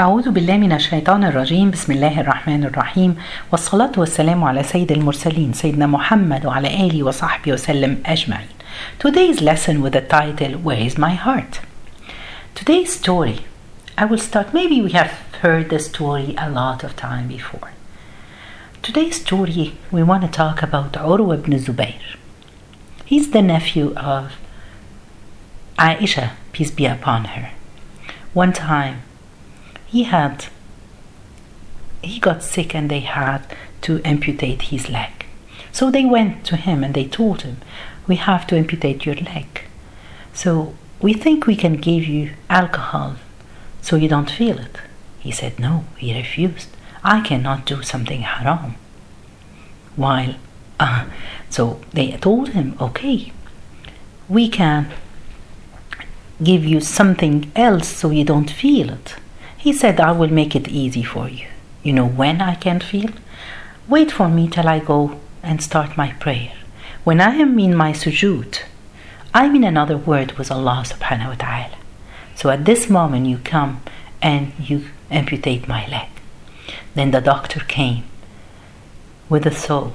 أعوذ بالله من الشيطان الرجيم بسم الله الرحمن الرحيم والصلاة والسلام على سيد المرسلين سيدنا محمد وعلى آله وصحبه وسلم أجمعين Today's lesson with the title Where is my heart? Today's story I will start maybe we have heard the story a lot of time before Today's story we want to talk about Urwa ibn Zubayr He's the nephew of Aisha peace be upon her One time he had he got sick and they had to amputate his leg. So they went to him and they told him we have to amputate your leg. So we think we can give you alcohol so you don't feel it. He said no he refused. I cannot do something haram. While uh, so they told him okay we can give you something else so you don't feel it he said, I will make it easy for you. You know when I can feel? Wait for me till I go and start my prayer. When I am in my sujood, I'm in another word with Allah subhanahu wa ta'ala. So at this moment you come and you amputate my leg. Then the doctor came with a saw,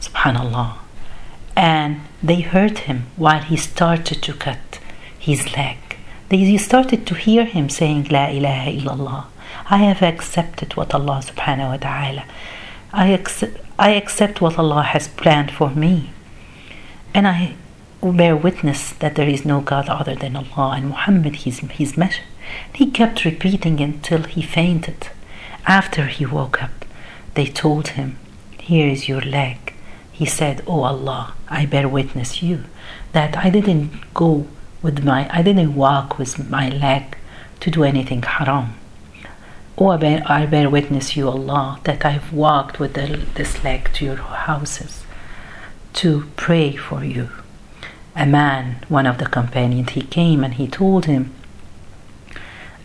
subhanallah, and they hurt him while he started to cut his leg they started to hear him saying La ilaha illallah. I have accepted what Allah subhanahu wa ta'ala. I accept, I accept what Allah has planned for me. And I bear witness that there is no God other than Allah and Muhammad his, his messenger. He kept repeating until he fainted. After he woke up, they told him, Here is your leg. He said, Oh Allah, I bear witness you that I didn't go with my I didn't walk with my leg to do anything haram. Oh, I bear, I bear witness you, Allah, that I've walked with the, this leg to your houses to pray for you. A man, one of the companions, he came and he told him,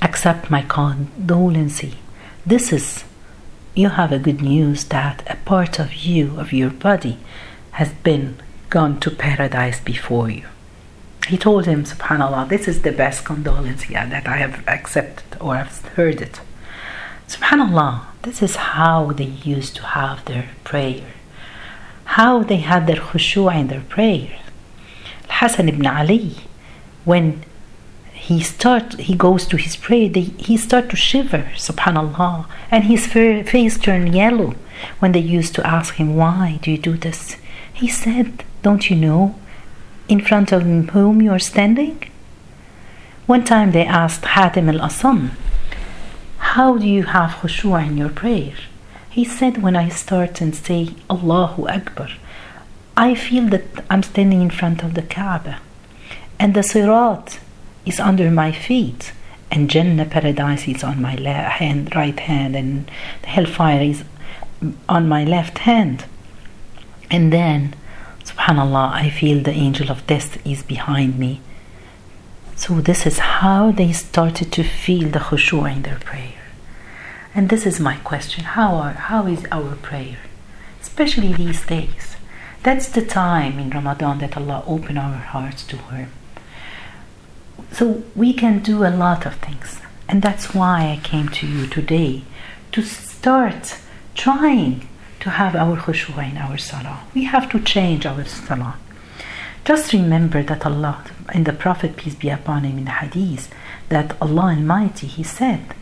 Accept my condolence. This is, you have a good news that a part of you, of your body, has been gone to paradise before you he told him, Subhanallah, this is the best condolence yeah, that I have accepted or have heard it. Subhanallah, this is how they used to have their prayer, how they had their khushu' in their prayer. Hassan ibn Ali, when he start, he goes to his prayer, they, he start to shiver, subhanallah, and his face turned yellow when they used to ask him, why do you do this? He said, don't you know in front of whom you are standing? One time they asked Hatim al Asam, How do you have khushu' in your prayer? He said, When I start and say Allahu Akbar, I feel that I'm standing in front of the Kaaba and the Sirat is under my feet and Jannah paradise is on my left hand, right hand, and the hellfire is on my left hand. And then Subhanallah, I feel the angel of death is behind me. So, this is how they started to feel the khushu' in their prayer. And this is my question how, are, how is our prayer? Especially these days. That's the time in Ramadan that Allah open our hearts to Him. So, we can do a lot of things. And that's why I came to you today to start trying to have our khushu' in our salah. We have to change our salah. Just remember that Allah, in the Prophet, peace be upon him, in the hadith, that Allah Almighty, He said,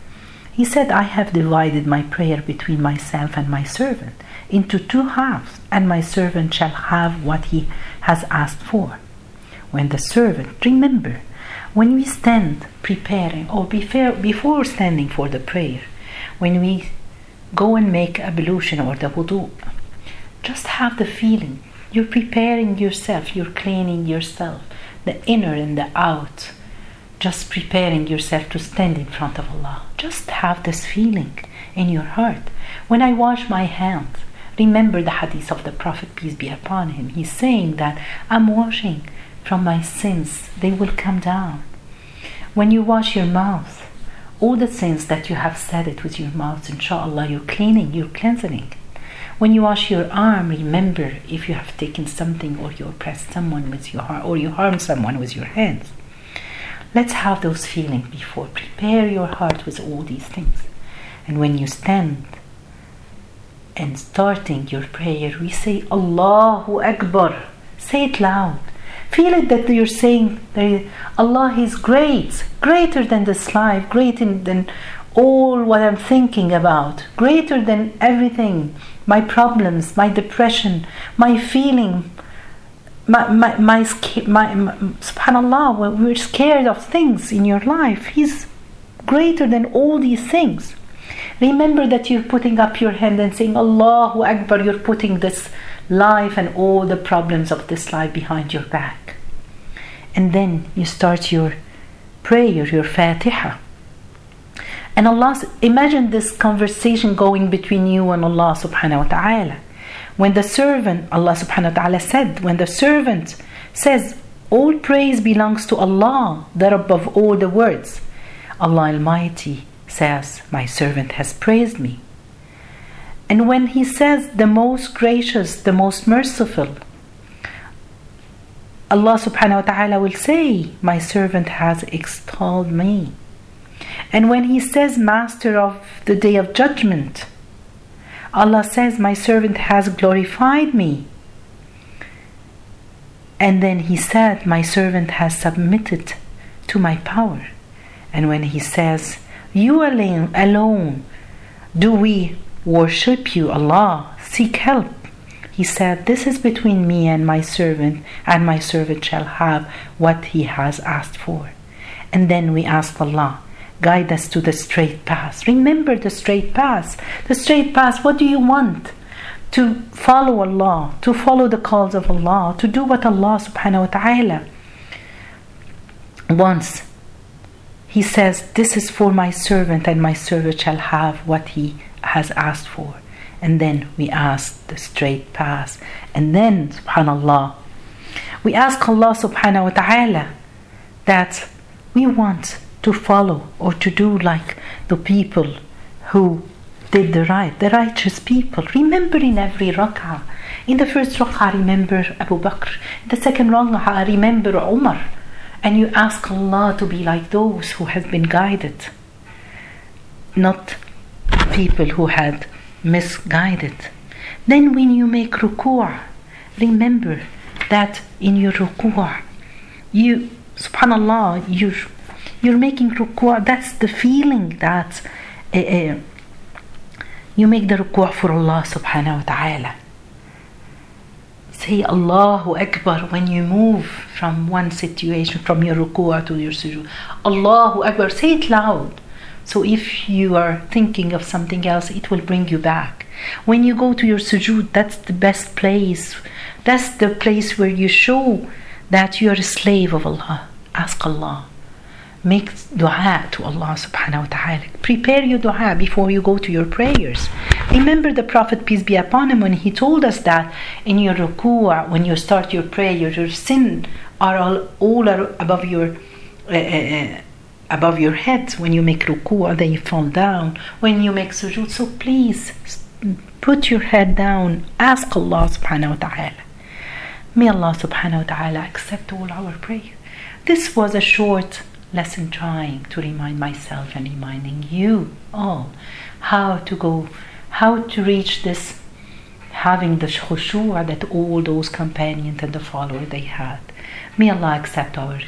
He said, I have divided my prayer between myself and my servant into two halves, and my servant shall have what he has asked for. When the servant, remember, when we stand preparing or before standing for the prayer, when we go and make ablution or the wudu. Just have the feeling. You're preparing yourself, you're cleaning yourself, the inner and the out. Just preparing yourself to stand in front of Allah. Just have this feeling in your heart. When I wash my hands, remember the hadith of the Prophet, peace be upon him. He's saying that I'm washing from my sins, they will come down. When you wash your mouth, all the sins that you have said it with your mouth, inshallah, you're cleaning, you're cleansing. When you wash your arm, remember if you have taken something or you oppressed someone with your arm or you harm someone with your hands. Let's have those feelings before. Prepare your heart with all these things. And when you stand and starting your prayer, we say Allahu Akbar. Say it loud. Feel it that you're saying that Allah is great, greater than this life, greater than all what I'm thinking about, greater than everything, my problems, my depression, my feeling, my, my, my, my, subhanallah, we're scared of things in your life. He's greater than all these things. Remember that you're putting up your hand and saying Allahu Akbar, you're putting this life and all the problems of this life behind your back. And then you start your prayer, your Fatiha. And Allah, imagine this conversation going between you and Allah subhanahu wa ta'ala. When the servant, Allah subhanahu wa ta'ala said, when the servant says, All praise belongs to Allah, that above all the words, Allah Almighty says, My servant has praised me. And when he says, the most gracious, the most merciful, Allah subhanahu wa ta'ala will say, My servant has extolled me. And when he says, Master of the day of judgment, Allah says, My servant has glorified me. And then he said, My servant has submitted to my power. And when he says, You alone, alone do we worship you, Allah, seek help. He said, This is between me and my servant, and my servant shall have what he has asked for. And then we ask Allah, guide us to the straight path. Remember the straight path. The straight path, what do you want? To follow Allah, to follow the calls of Allah, to do what Allah subhanahu wa ta'ala wants. He says, This is for my servant, and my servant shall have what he has asked for. And then we ask the straight path. And then, subhanAllah, we ask Allah subhanahu wa ta'ala that we want to follow or to do like the people who did the right, the righteous people. Remember in every rak'ah. In the first rak'ah, remember Abu Bakr. In the second rak'ah, remember Umar. And you ask Allah to be like those who have been guided, not people who had misguided. Then when you make ruku', remember that in your ruku', you, subhanallah, you're, you're making ruku', that's the feeling that uh, uh, you make the ruku' for Allah subhanahu wa ta'ala. Say Allahu Akbar when you move from one situation, from your ruku' to your sujood. Allahu Akbar, say it loud. So if you are thinking of something else, it will bring you back. When you go to your sujood, that's the best place. That's the place where you show that you are a slave of Allah. Ask Allah. Make dua to Allah subhanahu wa ta'ala. Prepare your dua before you go to your prayers. Remember the Prophet, peace be upon him, when he told us that in your ruku', when you start your prayer, your sin are all, all are above your uh, uh, above your head. When you make ruku', they fall down. When you make sujood, so please put your head down. Ask Allah subhanahu wa ta'ala. May Allah subhanahu wa ta'ala accept all our prayer. This was a short lesson trying to remind myself and reminding you all how to go, how to reach this having the khushu' that all those companions and the followers they had. May Allah accept our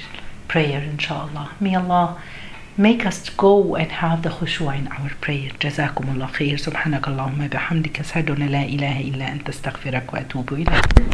prayer, inshallah. May Allah make us go and have the khushu' in our prayer. جزاكم الله خير سبحانك اللهم بحمدك أشهد أن لا إله إلا أنت أستغفرك وأتوب إليك